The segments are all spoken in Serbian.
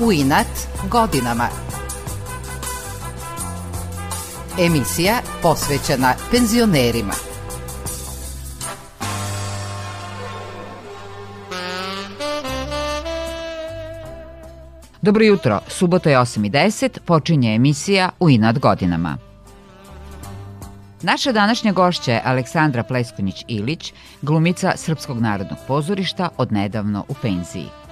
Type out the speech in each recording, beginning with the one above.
U inat godinama. Emisija posvećena penzionerima. Dobro jutro, subota je 8.10, počinje emisija U inat godinama. Naša današnja gošća je Aleksandra Pleskunić-Ilić, glumica Srpskog narodnog pozorišta, odnedavno u penziji.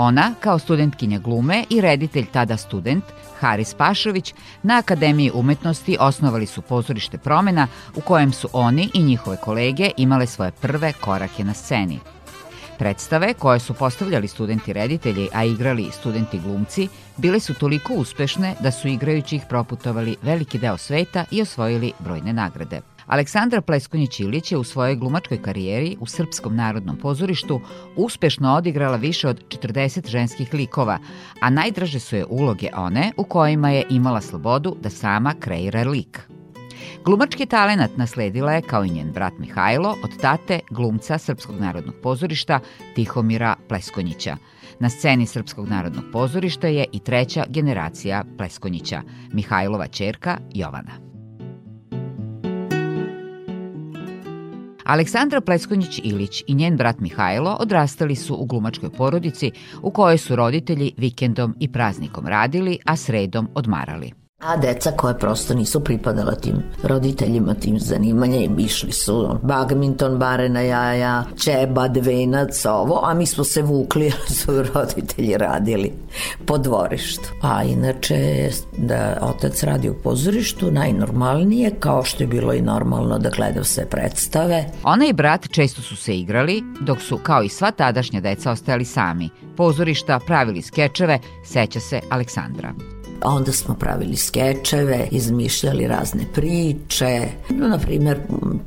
Ona, kao studentkinja glume i reditelj tada student, Haris Pašović, na Akademiji umetnosti osnovali su pozorište promena u kojem su oni i njihove kolege imale svoje prve korake na sceni – Predstave, koje su postavljali studenti reditelji, a igrali studenti glumci, bile su toliko uspešne da su igrajući ih proputovali veliki deo sveta i osvojili brojne nagrade. Aleksandra Pleskonjić-Ilić je u svojoj glumačkoj karijeri u Srpskom narodnom pozorištu uspešno odigrala više od 40 ženskih likova, a najdraže su je uloge one u kojima je imala slobodu da sama kreira lik. Glumački talenat nasledila je, kao i njen brat Mihajlo, od tate glumca Srpskog narodnog pozorišta Tihomira Pleskonjića. Na sceni Srpskog narodnog pozorišta je i treća generacija Pleskonjića, Mihajlova čerka Jovana. Aleksandra Pleskonjić-Ilić i njen brat Mihajlo odrastali su u glumačkoj porodici u kojoj su roditelji vikendom i praznikom radili, a sredom odmarali. A deca koje prosto nisu pripadala tim roditeljima, tim zanimanjem, išli su badminton, barena jaja, čeba, dvenac, ovo, a mi smo se vukli, su roditelji radili po dvorištu. A inače, da otac radi u pozorištu, najnormalnije, kao što je bilo i normalno da gleda sve predstave. Ona i brat često su se igrali, dok su, kao i sva tadašnja deca, ostajali sami. Pozorišta pravili skečeve, seća se Aleksandra. Onda smo pravili skečeve, izmišljali razne priče. No, na primjer,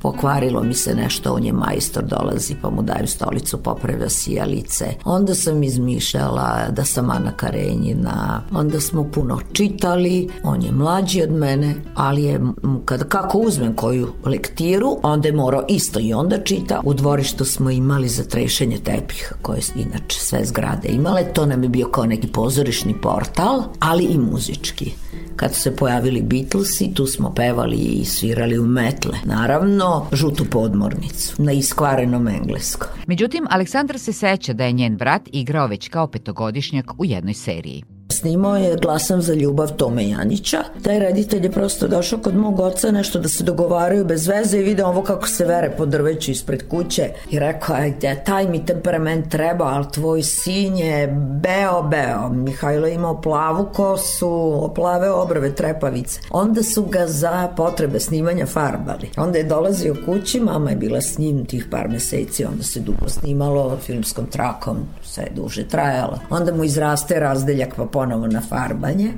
pokvarilo mi se nešto, on je majstor, dolazi pa mu daju stolicu, popravlja sijalice. Onda sam izmišljala da sam Ana Karenjina. Onda smo puno čitali, on je mlađi od mene, ali je, kada kako uzmem koju lektiru, onda je morao isto i onda čita. U dvorištu smo imali za trešenje tepiha, koje inače sve zgrade imale. To nam je bio kao neki pozorišni portal, ali i muzički muzički. Kad su se pojavili Beatlesi, tu smo pevali i svirali u metle. Naravno, žutu podmornicu na iskvarenom engleskom. Međutim, Aleksandar se seća da je njen brat igrao već kao petogodišnjak u jednoj seriji. Snimao je Glasam za ljubav Tome Janića. Taj reditelj je prosto došao kod mog oca nešto da se dogovaraju bez veze i video ovo kako se vere po drveću ispred kuće i rekao je taj mi temperament treba, ali tvoj sin je beo beo. Mihajlo je imao plavu kosu, plave obrve, trepavice. Onda su ga za potrebe snimanja farbali. Onda je dolazio kući, mama je bila s njim tih par meseci, onda se dugo snimalo filmskom trakom, sve duže trajalo. Onda mu izraste razdeljak pa ponovo na farbanje.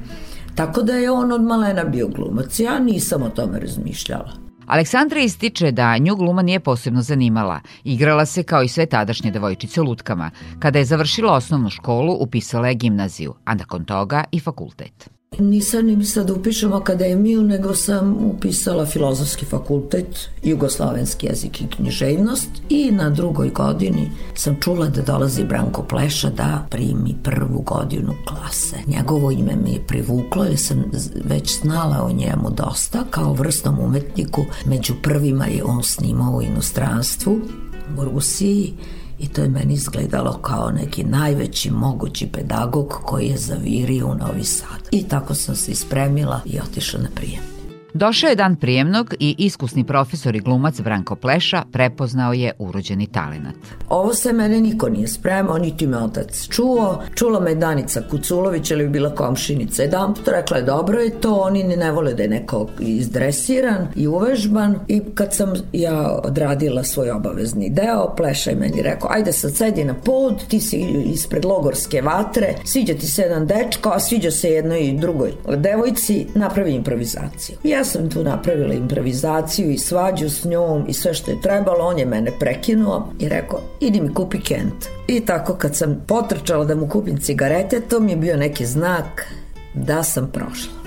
Tako da je on od malena bio glumac. Ja nisam o tome razmišljala. Aleksandra ističe da nju gluma nije posebno zanimala. Igrala se kao i sve tadašnje devojčice lutkama. Kada je završila osnovnu školu, upisala je gimnaziju, a nakon toga i fakultet. Nisam ni mislila da upišem akademiju, nego sam upisala filozofski fakultet, jugoslovenski jezik i književnost i na drugoj godini sam čula da dolazi Branko Pleša da primi prvu godinu klase. Njegovo ime mi je privuklo jer sam već znala o njemu dosta kao vrsnom umetniku. Među prvima je on snimao u inostranstvu, u Rusiji, i to je meni izgledalo kao neki najveći mogući pedagog koji je zavirio u Novi Sad. I tako sam se ispremila i otišla na prijem. Došao je dan prijemnog i iskusni profesor i glumac Branko Pleša prepoznao je urođeni talenat. Ovo se mene niko nije spremao, niti me otac čuo. Čula me Danica Kuculović, ali bila komšinica. Jedan put rekla je dobro je to, oni ne vole da je neko izdresiran i uvežban. I kad sam ja odradila svoj obavezni deo, Pleša je meni rekao, ajde sad sedi na pod, ti si ispred logorske vatre, sviđa ti se jedan dečko, a sviđa se jednoj i drugoj devojci, napravi improvizaciju. Ja sam tu napravila improvizaciju i svađu s njom i sve što je trebalo, on je mene prekinuo i rekao, idi mi kupi Kent. I tako kad sam potrčala da mu kupim cigarete, to mi je bio neki znak da sam prošla.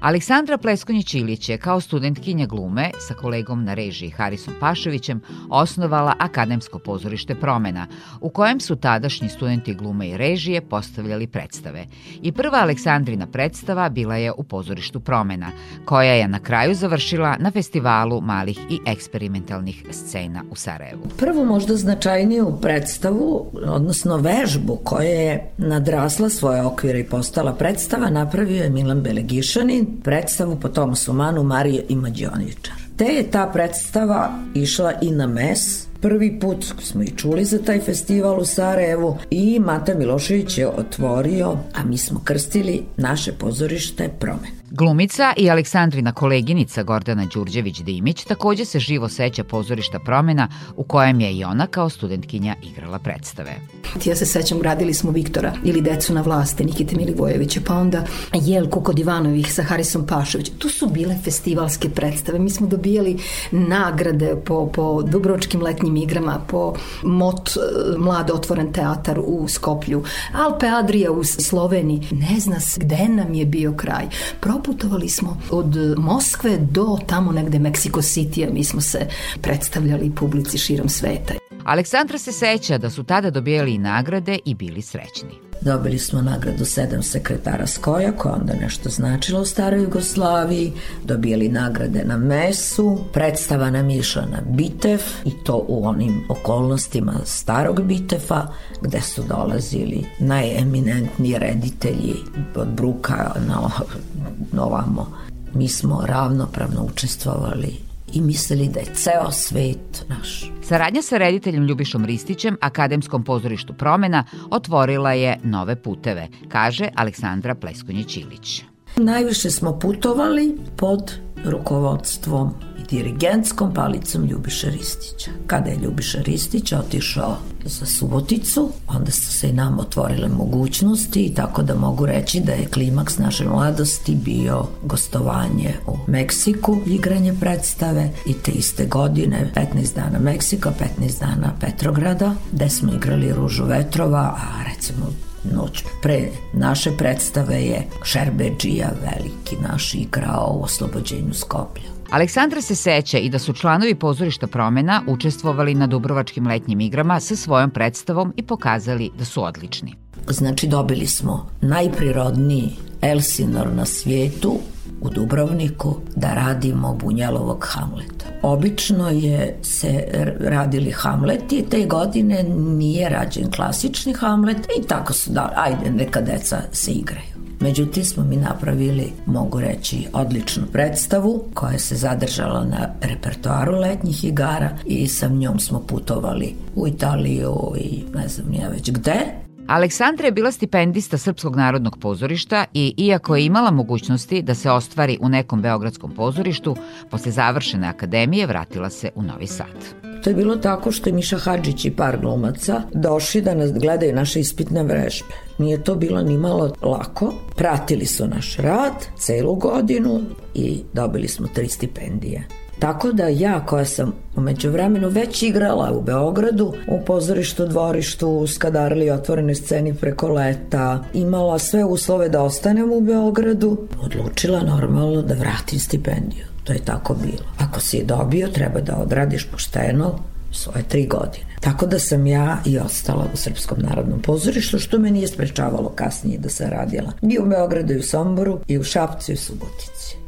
Aleksandra Pleskonjić-Ilić je kao studentkinja glume sa kolegom na režiji Harisom Paševićem osnovala Akademsko pozorište Promena, u kojem su tadašnji studenti glume i režije postavljali predstave. I prva Aleksandrina predstava bila je u pozorištu Promena, koja je na kraju završila na festivalu malih i eksperimentalnih scena u Sarajevu. Prvu možda značajniju predstavu, odnosno vežbu koja je nadrasla svoje okvire i postala predstava, napravio je Milan Belegišanin predstavu po Tomasu Manu Marije i Mađioničar. Te je ta predstava išla i na mes, Prvi put smo i čuli za taj festival u Sarajevu i Mata Milošević je otvorio, a mi smo krstili naše pozorište Promen. Glumica i Aleksandrina koleginica Gordana Đurđević-Dimić takođe se živo seća pozorišta promena u kojem je i ona kao studentkinja igrala predstave. Ja se sećam, radili smo Viktora ili Decu na vlasti Nikite Milivojevića, pa onda Jelko kod Ivanovih sa Harisom Pašović. Tu su bile festivalske predstave. Mi smo dobijali nagrade po, po Dubrovačkim letnjim igrama, po MOT e, Mlade otvoren teatar u Skoplju, Alpe Adria u Sloveniji. Ne zna se gde nam je bio kraj. Pro proputovali smo od Moskve do tamo negde Mexico City-a, mi smo se predstavljali publici širom sveta. Aleksandra se seća da su tada dobijali i nagrade i bili srećni. Dobili smo nagradu sedam sekretara Skoja, koja onda nešto značila u staroj Jugoslaviji, dobijali nagrade na mesu, predstava nam išla na Bitev i to u onim okolnostima starog Bitefa, gde su dolazili najeminentniji reditelji od Bruka na, na ovamo. Mi smo ravnopravno učestvovali i mislili da je ceo svet naš. Saradnja sa rediteljem Ljubišom Ristićem, Akademskom pozorištu Promena, otvorila je nove puteve, kaže Aleksandra Pleskonjić-Ilić. Najviše smo putovali pod rukovodstvom dirigentskom palicom Ljubiša Ristića. Kada je Ljubiša Ristić otišao za Suboticu, onda su se i nam otvorile mogućnosti i tako da mogu reći da je klimaks naše mladosti bio gostovanje u Meksiku, igranje predstave i te iste godine 15 dana Meksika, 15 dana Petrograda, gde smo igrali Ružu vetrova, a recimo noć pre naše predstave je Šerbeđija veliki naš igrao u oslobođenju Skoplja. Aleksandra se seća i da su članovi pozorišta promena učestvovali na Dubrovačkim letnjim igrama sa svojom predstavom i pokazali da su odlični. Znači dobili smo najprirodniji Elsinor na svijetu u Dubrovniku da radimo Bunjelovog Hamleta. Obično je se radili Hamleti, te godine nije rađen klasični Hamlet i tako su da, ajde, neka deca se igraju. Međutim smo mi napravili, mogu reći, odličnu predstavu koja se zadržala na repertoaru letnjih igara i sa njom smo putovali u Italiju i ne znam nije već gde. Aleksandra je bila stipendista Srpskog narodnog pozorišta i iako je imala mogućnosti da se ostvari u nekom beogradskom pozorištu, posle završene akademije vratila se u Novi Sad. To je bilo tako što je Miša Hadžić i par glumaca došli da nas gledaju naše ispitne vrežbe. Nije to bilo ni malo lako. Pratili su naš rad celu godinu i dobili smo tri stipendije. Tako da ja koja sam umeđu vremenu već igrala u Beogradu, u pozorištu, dvorištu, u Skadarli, otvorenoj sceni preko leta, imala sve uslove da ostanem u Beogradu, odlučila normalno da vratim stipendiju. To je tako bilo. Ako si je dobio, treba da odradiš pošteno svoje tri godine. Tako da sam ja i ostala u Srpskom narodnom pozorištu, što me nije sprečavalo kasnije da sam radila. I u Beogradu, i u Somboru, i u Šapcu, i u Subotici.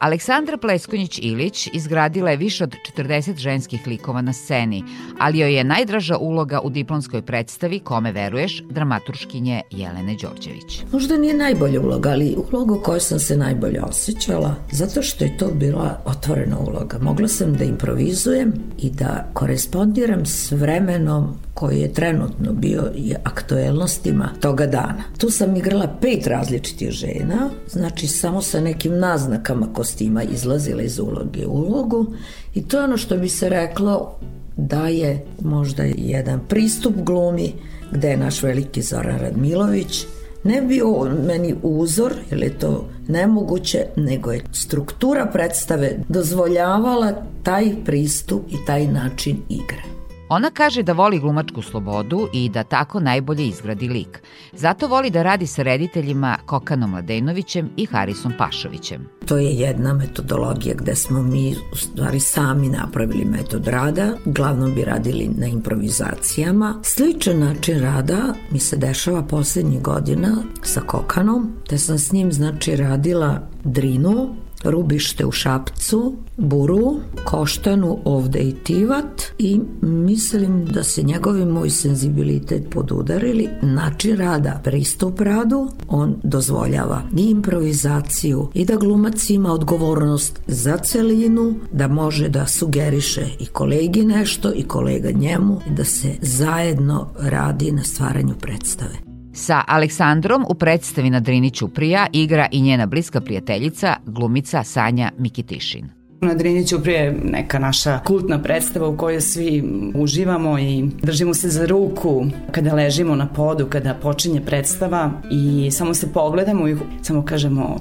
Aleksandra Pleskonjić-Ilić izgradila je više od 40 ženskih likova na sceni, ali joj je najdraža uloga u diplomskoj predstavi Kome veruješ, dramaturškinje Jelene Đorđević. Možda nije najbolja uloga, ali ulogu koju sam se najbolje osjećala, zato što je to bila otvorena uloga. Mogla sam da improvizujem i da korespondiram s vremenom koji je trenutno bio i aktuelnostima toga dana. Tu sam igrala pet različitih žena, znači samo sa nekim naznakama kostima izlazila iz uloge u ulogu i to je ono što bi se reklo da je možda jedan pristup glumi gde je naš veliki Zoran Radmilović ne bio meni uzor, jer je to nemoguće, nego je struktura predstave dozvoljavala taj pristup i taj način igre. Ona kaže da voli glumačku slobodu i da tako najbolje izgradi lik. Zato voli da radi sa rediteljima Kokanom Mladenovićem i Harisom Pašovićem. To je jedna metodologija gde smo mi u stvari sami napravili metod rada. Uglavnom bi radili na improvizacijama. Sličan način rada mi se dešava poslednjih godina sa Kokanom, te sam s njim znači radila Drinu, Rubište u Šapcu, Buru, Koštanu, ovde i Tivat i mislim da se njegovi moj senzibilitet podudarili. Način rada, pristup radu, on dozvoljava i improvizaciju i da glumac ima odgovornost za celinu, da može da sugeriše i kolegi nešto i kolega njemu i da se zajedno radi na stvaranju predstave. Sa Aleksandrom u predstavi na Drini Ćuprija igra i njena bliska prijateljica, glumica Sanja Mikitišin. Na Drini Ćuprija je neka naša kultna predstava u kojoj svi uživamo i držimo se za ruku kada ležimo na podu, kada počinje predstava i samo se pogledamo i samo kažemo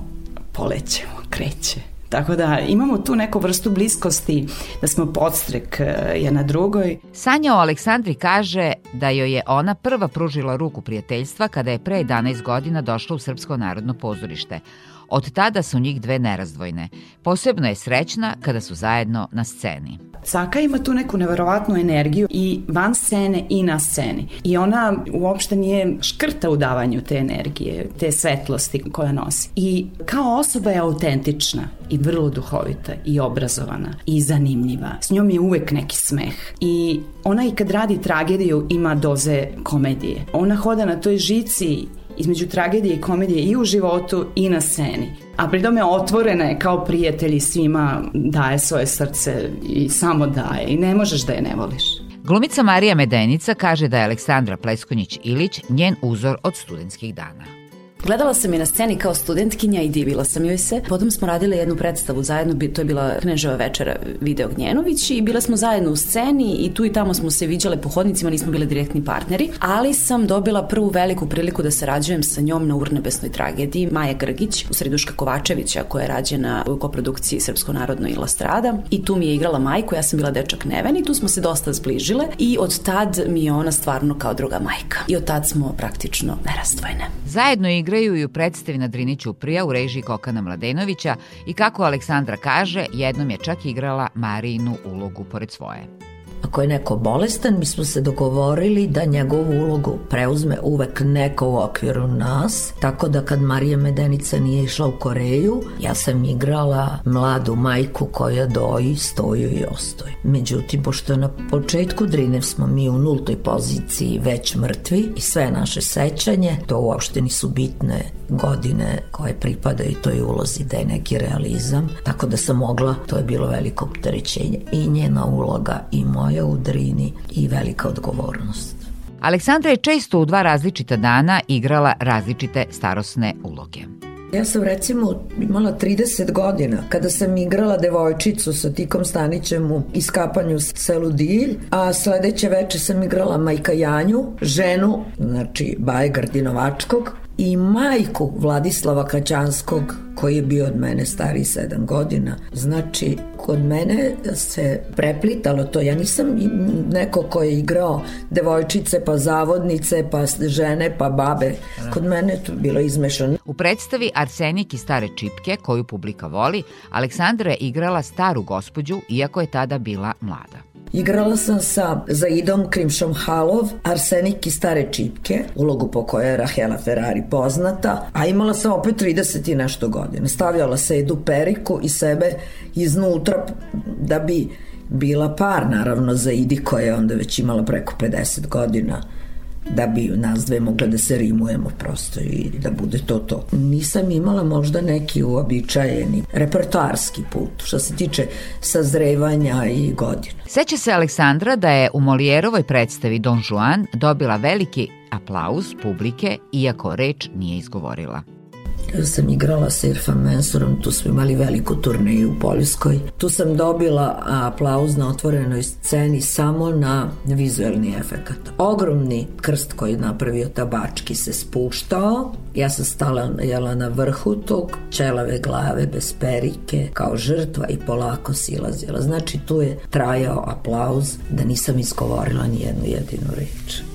polećemo, kreće. Tako da imamo tu neku vrstu bliskosti, da smo podstrek e, jedna drugoj. Sanja o Aleksandri kaže da joj je ona prva pružila ruku prijateljstva kada je pre 11 godina došla u Srpsko narodno pozorište. Od tada su njih dve nerazdvojne. Posebno je srećna kada su zajedno na sceni. Saka ima tu neku neverovatnu energiju i van scene i na sceni. I ona uopšte nije škrta u davanju te energije, te svetlosti koja nosi. I kao osoba je autentična i vrlo duhovita i obrazovana i zanimljiva. S njom je uvek neki smeh. I ona i kad radi tragediju ima doze komedije. Ona hoda na toj žici između tragedije i komedije i u životu i na sceni. A pri tome otvorena je kao prijatelj i svima daje svoje srce i samo daje i ne možeš da je ne voliš. Glumica Marija Medenica kaže da je Aleksandra Pleskonjić-Ilić njen uzor od studentskih dana. Gledala sam je na sceni kao studentkinja i divila sam joj se. Potom smo radile jednu predstavu zajedno, to je bila Kneževa večera Video Gnjenović i bile smo zajedno u sceni i tu i tamo smo se viđale po hodnicima, nismo bile direktni partneri, ali sam dobila prvu veliku priliku da sarađujem sa njom na urnebesnoj tragediji Maja Grgić u Sreduška Kovačevića koja je rađena u koprodukciji Srpsko narodno i Lastrada i tu mi je igrala majku, ja sam bila dečak Neven i tu smo se dosta zbližile i od tad mi je ona stvarno kao druga majka i od tad smo praktično nerastvojne. Zajedno igra igraju i u predstavi na Drini Ćuprija u režiji Kokana Mladenovića i kako Aleksandra kaže, jednom je čak igrala Marijinu ulogu pored svoje. Ako je neko bolestan, mi smo se dogovorili da njegovu ulogu preuzme uvek neko u okviru nas, tako da kad Marija Medenica nije išla u Koreju, ja sam igrala mladu majku koja doji, stoju i ostoji. Međutim, pošto na početku Drinev smo mi u nultoj poziciji već mrtvi i sve naše sećanje, to uopšte nisu bitne godine koje pripadaju toj ulozi da je neki realizam, tako da sam mogla, to je bilo veliko opterećenje i njena uloga i moja u Drini i velika odgovornost. Aleksandra je često u dva različita dana igrala različite starosne uloge. Ja sam recimo imala 30 godina kada sam igrala devojčicu sa Tikom Stanićem u iskapanju selu Dilj, a sledeće veče sam igrala Majka Janju, ženu, znači Baje Gardinovačkog, i majku Vladislava Kaćanskog koji je bio od mene stariji sedam godina. Znači, kod mene se preplitalo to. Ja nisam neko ko je igrao devojčice, pa zavodnice, pa žene, pa babe. Kod mene to bilo izmešano. U predstavi Arsenik i stare čipke, koju publika voli, Aleksandra je igrala staru gospođu, iako je tada bila mlada. Igrala sam sa Zaidom Krimšom Halov, Arsenik i stare čipke, ulogu po kojoj je Rahela Ferrari poznata, a imala sam opet 30 i nešto godina. Stavljala se Edu Periku i sebe iznutra da bi bila par, naravno, za Idi koja je onda već imala preko 50 godina da bi nas dve mogle da se rimujemo prosto i da bude to to. Nisam imala možda neki uobičajeni repertoarski put što se tiče sazrevanja i godina. Seća se Aleksandra da je u Molijerovoj predstavi Don Juan dobila veliki aplauz publike iako reč nije izgovorila. Sam igrala sa Irfan Mensurom, tu smo imali veliku turneju u Poljskoj. Tu sam dobila aplauz na otvorenoj sceni samo na vizuelni efekat. Ogromni krst koji je napravio tabački se spuštao. Ja sam stala jela na vrhu tog čelave glave bez perike kao žrtva i polako silazila. Znači tu je trajao aplauz da nisam iskovorila ni jednu jedinu reč.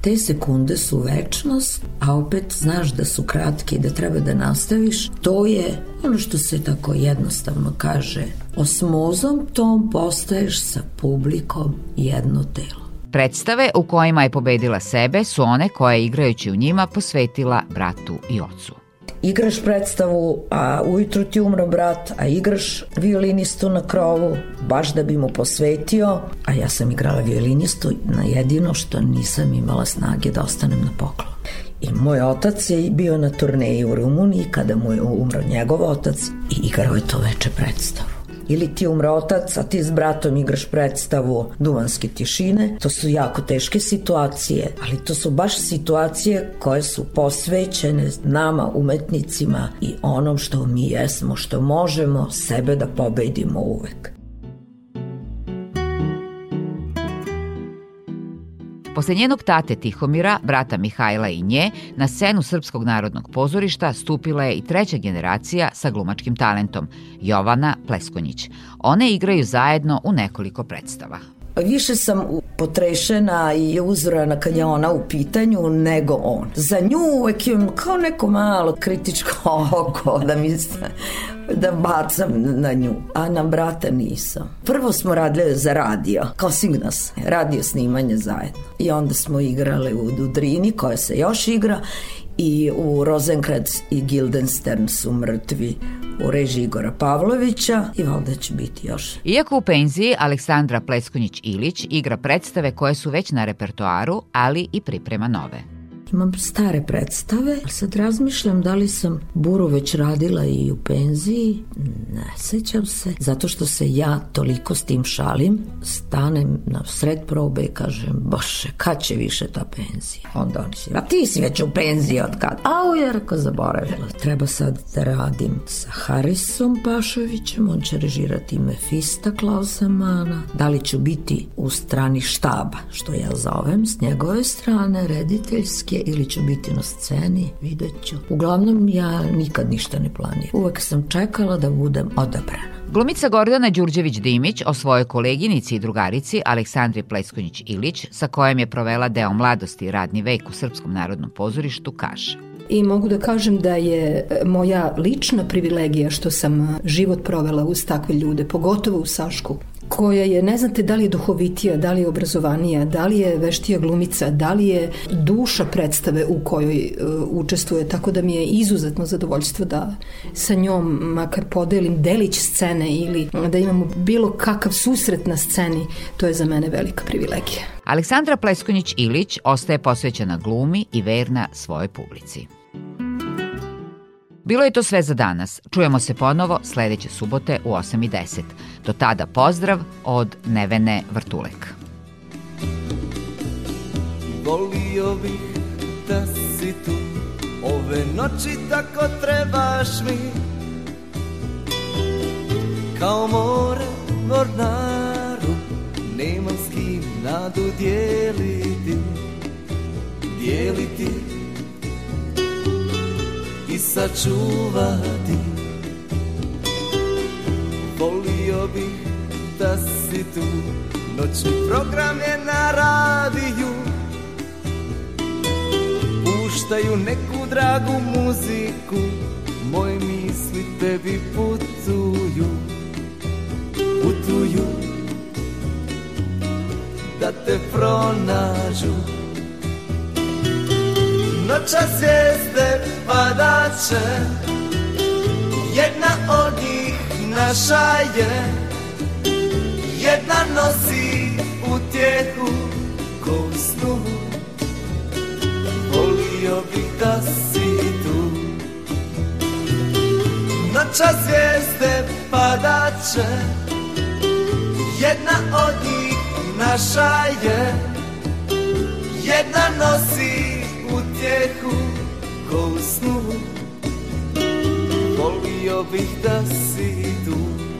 Te sekunde su večnost, a opet znaš da su kratke i da treba da nastaviš. To je ono što se tako jednostavno kaže. Osmozom tom postaješ sa publikom jedno telo. Predstave u kojima je pobedila sebe su one koje igrajući u njima posvetila bratu i ocu igraš predstavu, a ujutru ti umro brat, a igraš violinistu na krovu, baš da bi mu posvetio, a ja sam igrala violinistu na jedino što nisam imala snage da ostanem na poklon. I moj otac je bio na turneji u Rumuniji kada mu je umro njegov otac i igrao je to veče predstavu ili ti umre otac, a ti s bratom igraš predstavu Duvanske tišine. To su jako teške situacije, ali to su baš situacije koje su posvećene nama, umetnicima i onom što mi jesmo, što možemo sebe da pobedimo uvek. Posle njenog tate Tihomira, brata Mihajla i nje, na scenu Srpskog narodnog pozorišta stupila je i treća generacija sa glumačkim talentom, Jovana Pleskonjić. One igraju zajedno u nekoliko predstava. Više sam potrešena i uzorana kad je ona u pitanju nego on. Za nju uvek imam kao neko malo kritičko oko da mi da bacam na nju, a na brata nisam. Prvo smo radile za radio, kao Signas, radio snimanje zajedno. I onda smo igrale u Dudrini, koja se još igra, i u Rosenkrantz i Guildenstern su mrtvi u režiji Igora Pavlovića i valjda će biti još. Iako u penziji, Aleksandra Pleskonjić-Ilić igra predstave koje su već na repertoaru, ali i priprema nove. Imam stare predstave, ali sad razmišljam da li sam Buru već radila i u penziji. Ne sećam se, zato što se ja toliko s tim šalim, stanem na sred probe i kažem, boše, kad će više ta penzija? Onda oni si, a ti si već u penziji od kad? A u je rako zaboravila. Treba sad da radim sa Harisom Pašovićem, on će režirati Mefista Klausa Mana. Da li ću biti u strani štaba, što ja zovem, s njegove strane, rediteljske ili ću biti na sceni, vidjet ću. Uglavnom ja nikad ništa ne planiram. Uvek sam čekala da budem odabrana. Glumica Gordana Đurđević-Dimić o svojoj koleginici i drugarici Aleksandri Pleskonjić-Ilić, sa kojom je provela deo mladosti i radni vek u Srpskom narodnom pozorištu, kaže i mogu da kažem da je moja lična privilegija što sam život provela uz takve ljude, pogotovo u Sašku koja je, ne znate da li je duhovitija, da li je obrazovanija, da li je veštija glumica, da li je duša predstave u kojoj uh, učestvuje, tako da mi je izuzetno zadovoljstvo da sa njom makar podelim delić scene ili da imamo bilo kakav susret na sceni, to je za mene velika privilegija. Aleksandra Pleskonjić-Ilić ostaje posvećena glumi i verna svojoj publici. Bilo je to sve za danas. Čujemo se ponovo sledeće subote u 8.10. Do tada pozdrav od Nevene Vrtulek. Volio bih da si tu Ove noći tako trebaš mi Kao more mornaru Nemam s kim nadu dijeliti Dijeliti i sačuvati. Volio bih da si tu Noćni program je na radiju. Puštaju neku dragu muziku Moje misli tebi putuju. Putuju Da te pronađu Noća zvijezde padaće Jedna od njih naša je Jedna nosi utjehu ko snu. Volio bih da si tu. Noća zvijezde padaće Jedna od njih naša je Jedna nosi teku ko u Volio bih da si tu.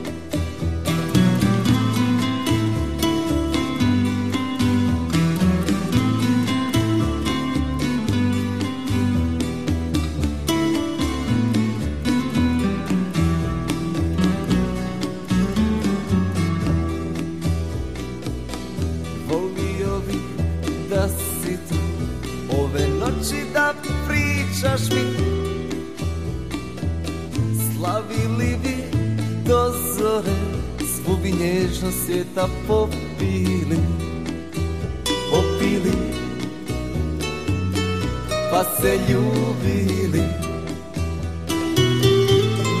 Nježnost svijeta popili Popili Pa se ljubili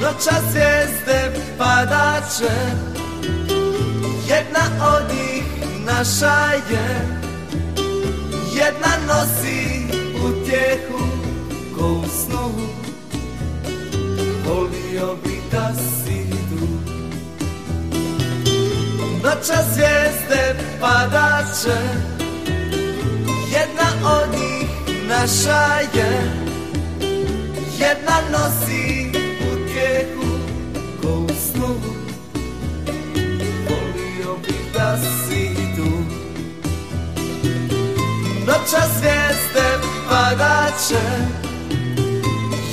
Noća zvijezde padaće Jedna od njih naša je. Jedna nosi utjehu ko u snu. Volio bi da Noća zvijezde padaće Jedna od njih naša je. Jedna nosi utjehu ko u snu. Volio bi da si tu. Noća zvijezde padaće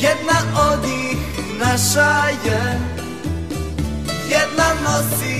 Jedna od njih naša je. Jedna nosi